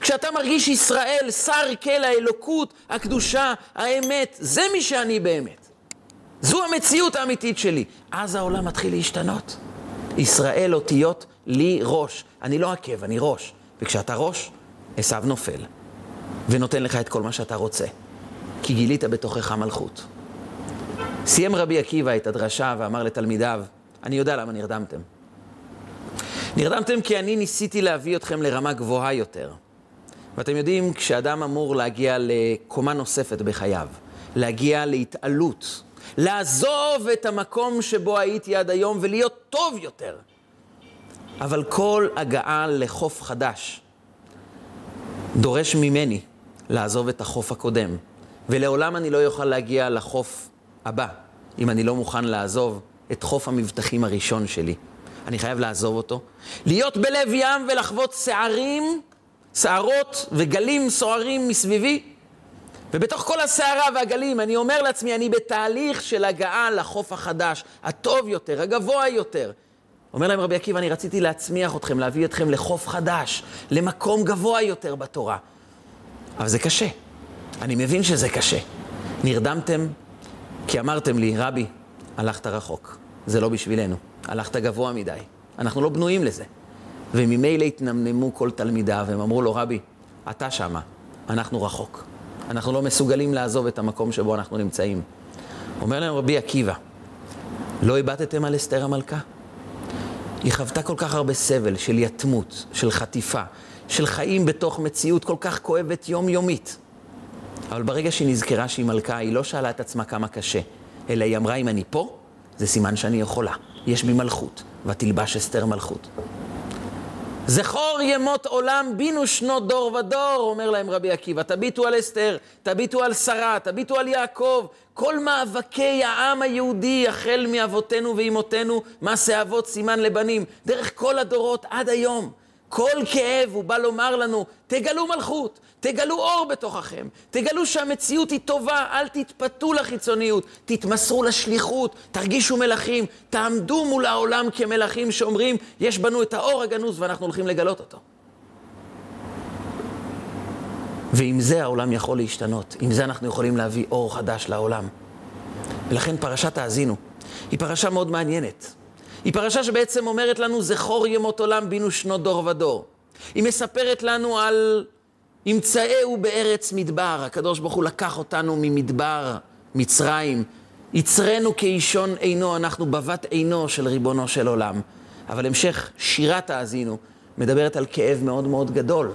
כשאתה מרגיש ישראל, שר כל האלוקות, הקדושה, האמת, זה מי שאני באמת. זו המציאות האמיתית שלי. אז העולם מתחיל להשתנות. ישראל אותיות לי ראש. אני לא עקב, אני ראש. וכשאתה ראש, עשיו נופל, ונותן לך את כל מה שאתה רוצה. כי גילית בתוכך מלכות. סיים רבי עקיבא את הדרשה ואמר לתלמידיו, אני יודע למה נרדמתם. נרדמתם כי אני ניסיתי להביא אתכם לרמה גבוהה יותר. ואתם יודעים, כשאדם אמור להגיע לקומה נוספת בחייו, להגיע להתעלות, לעזוב את המקום שבו הייתי עד היום ולהיות טוב יותר. אבל כל הגעה לחוף חדש דורש ממני לעזוב את החוף הקודם, ולעולם אני לא אוכל להגיע לחוף הבא, אם אני לא מוכן לעזוב את חוף המבטחים הראשון שלי. אני חייב לעזוב אותו, להיות בלב ים ולחוות שערים, שערות וגלים סוערים מסביבי, ובתוך כל הסערה והגלים אני אומר לעצמי, אני בתהליך של הגעה לחוף החדש, הטוב יותר, הגבוה יותר. אומר להם רבי עקיבא, אני רציתי להצמיח אתכם, להביא אתכם לחוף חדש, למקום גבוה יותר בתורה. אבל זה קשה. אני מבין שזה קשה. נרדמתם כי אמרתם לי, רבי, הלכת רחוק. זה לא בשבילנו. הלכת גבוה מדי. אנחנו לא בנויים לזה. וממילא התנמנמו כל תלמידיו, הם אמרו לו, רבי, אתה שמה, אנחנו רחוק. אנחנו לא מסוגלים לעזוב את המקום שבו אנחנו נמצאים. אומר להם רבי עקיבא, לא הבטתם על אסתר המלכה? היא חוותה כל כך הרבה סבל של יתמות, של חטיפה, של חיים בתוך מציאות כל כך כואבת יומיומית. אבל ברגע שהיא נזכרה שהיא מלכה, היא לא שאלה את עצמה כמה קשה, אלא היא אמרה, אם אני פה, זה סימן שאני יכולה. יש בי מלכות, ותלבש אסתר מלכות. זכור ימות עולם בינו שנות דור ודור, אומר להם רבי עקיבא. תביטו על אסתר, תביטו על שרה, תביטו על יעקב. כל מאבקי העם היהודי, החל מאבותינו ואימותינו, מעשה אבות סימן לבנים, דרך כל הדורות עד היום. כל כאב הוא בא לומר לנו, תגלו מלכות, תגלו אור בתוככם, תגלו שהמציאות היא טובה, אל תתפתו לחיצוניות, תתמסרו לשליחות, תרגישו מלכים, תעמדו מול העולם כמלכים שאומרים, יש בנו את האור הגנוז ואנחנו הולכים לגלות אותו. ועם זה העולם יכול להשתנות, עם זה אנחנו יכולים להביא אור חדש לעולם. ולכן פרשת האזינו היא פרשה מאוד מעניינת. היא פרשה שבעצם אומרת לנו, זכור ימות עולם בינו שנות דור ודור. היא מספרת לנו על ימצאהו בארץ מדבר. הקדוש ברוך הוא לקח אותנו ממדבר, מצרים. יצרנו כאישון עינו, אנחנו בבת עינו של ריבונו של עולם. אבל המשך שירת האזינו מדברת על כאב מאוד מאוד גדול.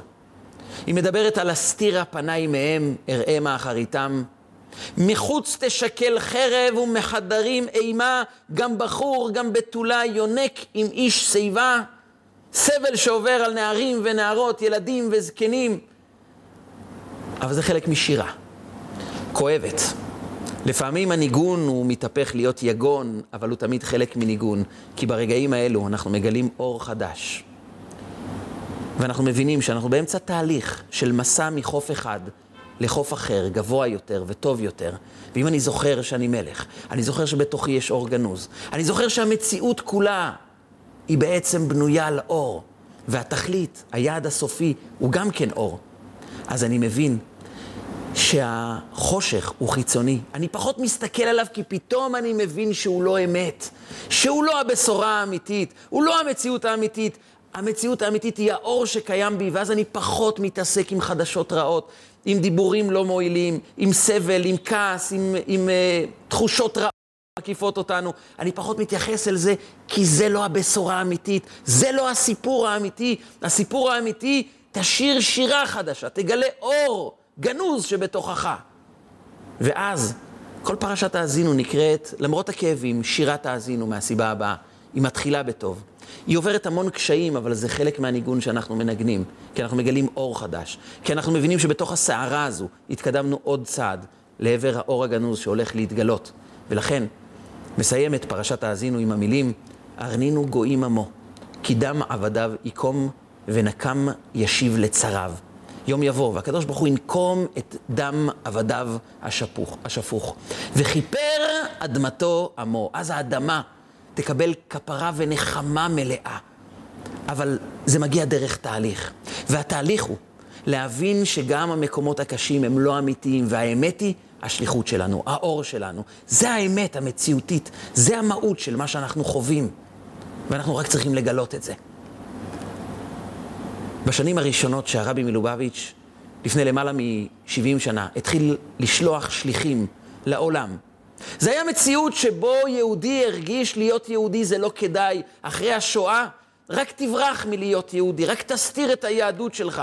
היא מדברת על הסתירה פניי מהם, אראה מאחריתם. מחוץ תשקל חרב ומחדרים אימה, גם בחור, גם בתולה, יונק עם איש שיבה. סבל שעובר על נערים ונערות, ילדים וזקנים. אבל זה חלק משירה, כואבת. לפעמים הניגון הוא מתהפך להיות יגון, אבל הוא תמיד חלק מניגון, כי ברגעים האלו אנחנו מגלים אור חדש. ואנחנו מבינים שאנחנו באמצע תהליך של מסע מחוף אחד לחוף אחר, גבוה יותר וטוב יותר. ואם אני זוכר שאני מלך, אני זוכר שבתוכי יש אור גנוז, אני זוכר שהמציאות כולה היא בעצם בנויה על אור, והתכלית, היעד הסופי, הוא גם כן אור. אז אני מבין שהחושך הוא חיצוני. אני פחות מסתכל עליו כי פתאום אני מבין שהוא לא אמת, שהוא לא הבשורה האמיתית, הוא לא המציאות האמיתית. המציאות האמיתית היא האור שקיים בי, ואז אני פחות מתעסק עם חדשות רעות, עם דיבורים לא מועילים, עם סבל, עם כעס, עם, עם uh, תחושות רעות. מקיפות אותנו. אני פחות מתייחס אל זה, כי זה לא הבשורה האמיתית, זה לא הסיפור האמיתי. הסיפור האמיתי, תשיר שירה חדשה, תגלה אור גנוז שבתוכך. ואז, כל פרשת האזינו נקראת, למרות הכאבים, שירת האזינו מהסיבה הבאה. היא מתחילה בטוב. היא עוברת המון קשיים, אבל זה חלק מהניגון שאנחנו מנגנים, כי אנחנו מגלים אור חדש. כי אנחנו מבינים שבתוך הסערה הזו התקדמנו עוד צעד לעבר האור הגנוז שהולך להתגלות. ולכן, מסיים את פרשת האזינו עם המילים, ארנינו גויים עמו, כי דם עבדיו יקום ונקם ישיב לצריו. יום יבוא, והקדוש ברוך הוא ינקום את דם עבדיו השפוך, השפוך. וכיפר אדמתו עמו. אז האדמה תקבל כפרה ונחמה מלאה. אבל זה מגיע דרך תהליך. והתהליך הוא להבין שגם המקומות הקשים הם לא אמיתיים, והאמת היא השליחות שלנו, האור שלנו. זה האמת המציאותית, זה המהות של מה שאנחנו חווים, ואנחנו רק צריכים לגלות את זה. בשנים הראשונות שהרבי מלובביץ', לפני למעלה מ-70 שנה, התחיל לשלוח שליחים לעולם. זה היה מציאות שבו יהודי הרגיש להיות יהודי זה לא כדאי. אחרי השואה, רק תברח מלהיות יהודי, רק תסתיר את היהדות שלך.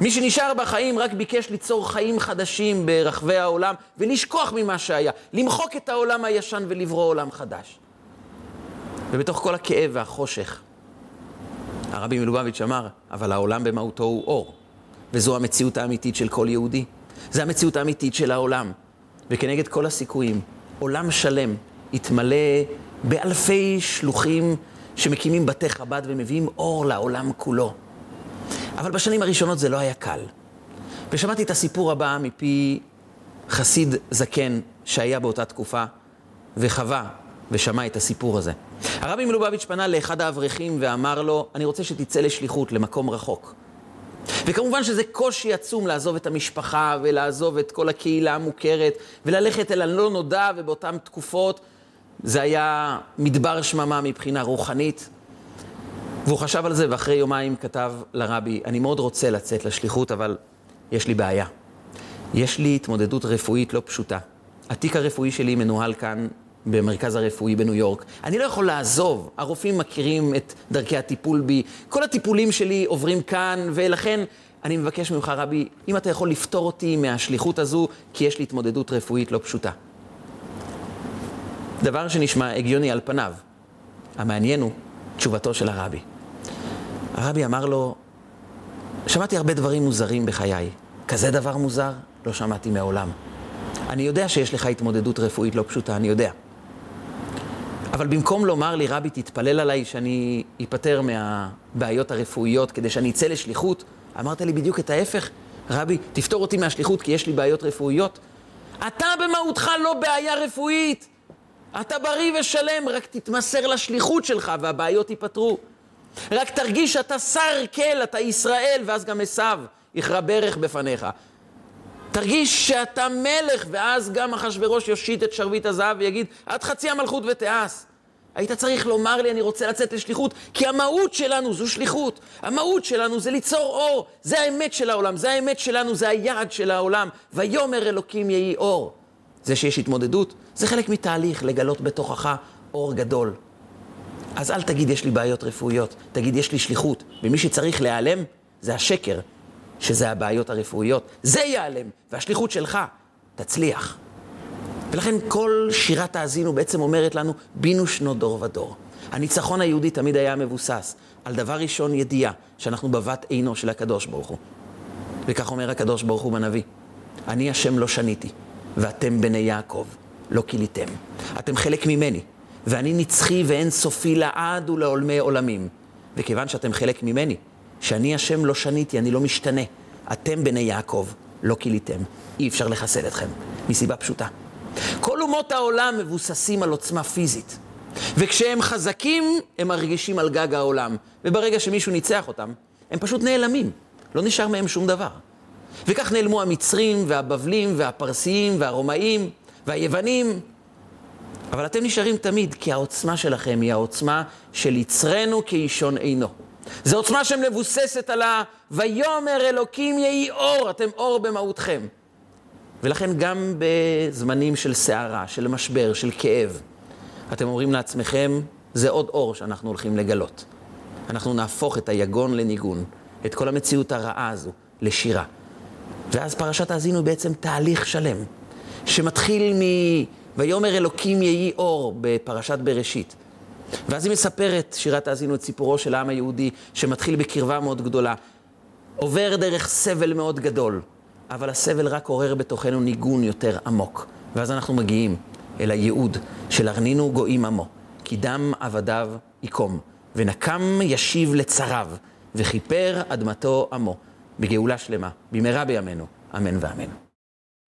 מי שנשאר בחיים רק ביקש ליצור חיים חדשים ברחבי העולם ולשכוח ממה שהיה, למחוק את העולם הישן ולברוא עולם חדש. ובתוך כל הכאב והחושך, הרבי מלובביץ' אמר, אבל העולם במהותו הוא אור, וזו המציאות האמיתית של כל יהודי. זו המציאות האמיתית של העולם. וכנגד כל הסיכויים, עולם שלם יתמלא באלפי שלוחים שמקימים בתי חב"ד ומביאים אור לעולם כולו. אבל בשנים הראשונות זה לא היה קל. ושמעתי את הסיפור הבא מפי חסיד זקן שהיה באותה תקופה, וחווה ושמע את הסיפור הזה. הרבי מלובביץ' פנה לאחד האברכים ואמר לו, אני רוצה שתצא לשליחות, למקום רחוק. וכמובן שזה קושי עצום לעזוב את המשפחה ולעזוב את כל הקהילה המוכרת וללכת אל הלא נודע, ובאותן תקופות זה היה מדבר שממה מבחינה רוחנית. והוא חשב על זה, ואחרי יומיים כתב לרבי, אני מאוד רוצה לצאת לשליחות, אבל יש לי בעיה. יש לי התמודדות רפואית לא פשוטה. התיק הרפואי שלי מנוהל כאן במרכז הרפואי בניו יורק. אני לא יכול לעזוב, הרופאים מכירים את דרכי הטיפול בי, כל הטיפולים שלי עוברים כאן, ולכן אני מבקש ממך, רבי, אם אתה יכול לפטור אותי מהשליחות הזו, כי יש לי התמודדות רפואית לא פשוטה. דבר שנשמע הגיוני על פניו. המעניין הוא תשובתו של הרבי. הרבי אמר לו, שמעתי הרבה דברים מוזרים בחיי. כזה דבר מוזר? לא שמעתי מעולם. אני יודע שיש לך התמודדות רפואית לא פשוטה, אני יודע. אבל במקום לומר לי, רבי, תתפלל עליי שאני אפטר מהבעיות הרפואיות כדי שאני אצא לשליחות, אמרת לי בדיוק את ההפך. רבי, תפתור אותי מהשליחות כי יש לי בעיות רפואיות. אתה במהותך לא בעיה רפואית. אתה בריא ושלם, רק תתמסר לשליחות שלך והבעיות ייפתרו. רק תרגיש שאתה שר כל, אתה ישראל, ואז גם עשיו יכרע ברך בפניך. תרגיש שאתה מלך, ואז גם אחשורוש יושיט את שרביט הזהב ויגיד, עד חצי המלכות ותיעש. היית צריך לומר לי, אני רוצה לצאת לשליחות, כי המהות שלנו זו שליחות. המהות שלנו זה ליצור אור. זה האמת של העולם, זה האמת שלנו, זה היעד של העולם. ויאמר אלוקים יהי אור. זה שיש התמודדות, זה חלק מתהליך לגלות בתוכך אור גדול. אז אל תגיד, יש לי בעיות רפואיות, תגיד, יש לי שליחות. ומי שצריך להיעלם, זה השקר. שזה הבעיות הרפואיות, זה ייעלם, והשליחות שלך תצליח. ולכן כל שירת האזינו בעצם אומרת לנו, בינו שנות דור ודור. הניצחון היהודי תמיד היה מבוסס על דבר ראשון ידיעה, שאנחנו בבת עינו של הקדוש ברוך הוא. וכך אומר הקדוש ברוך הוא בנביא, אני השם לא שניתי, ואתם בני יעקב לא כיליתם. אתם חלק ממני, ואני נצחי ואין סופי לעד ולעולמי עולמים. וכיוון שאתם חלק ממני, שאני השם לא שניתי, אני לא משתנה. אתם בני יעקב, לא כיליתם. אי אפשר לחסל אתכם, מסיבה פשוטה. כל אומות העולם מבוססים על עוצמה פיזית. וכשהם חזקים, הם מרגישים על גג העולם. וברגע שמישהו ניצח אותם, הם פשוט נעלמים. לא נשאר מהם שום דבר. וכך נעלמו המצרים והבבלים והפרסיים והרומאים והיוונים. אבל אתם נשארים תמיד, כי העוצמה שלכם היא העוצמה של יצרנו כאישון עינו. זו עוצמה שמבוססת על ה... ויאמר אלוקים יהי אור, אתם אור במהותכם. ולכן גם בזמנים של סערה, של משבר, של כאב, אתם אומרים לעצמכם, זה עוד אור שאנחנו הולכים לגלות. אנחנו נהפוך את היגון לניגון, את כל המציאות הרעה הזו לשירה. ואז פרשת האזינו היא בעצם תהליך שלם, שמתחיל מ... ויאמר אלוקים יהי אור בפרשת בראשית. ואז היא מספרת, שירת האזינו, את סיפורו של העם היהודי, שמתחיל בקרבה מאוד גדולה, עובר דרך סבל מאוד גדול, אבל הסבל רק עורר בתוכנו ניגון יותר עמוק. ואז אנחנו מגיעים אל הייעוד של ארנינו גויים עמו, כי דם עבדיו יקום, ונקם ישיב לצריו, וכיפר אדמתו עמו, בגאולה שלמה, במהרה בימינו, אמן ואמן.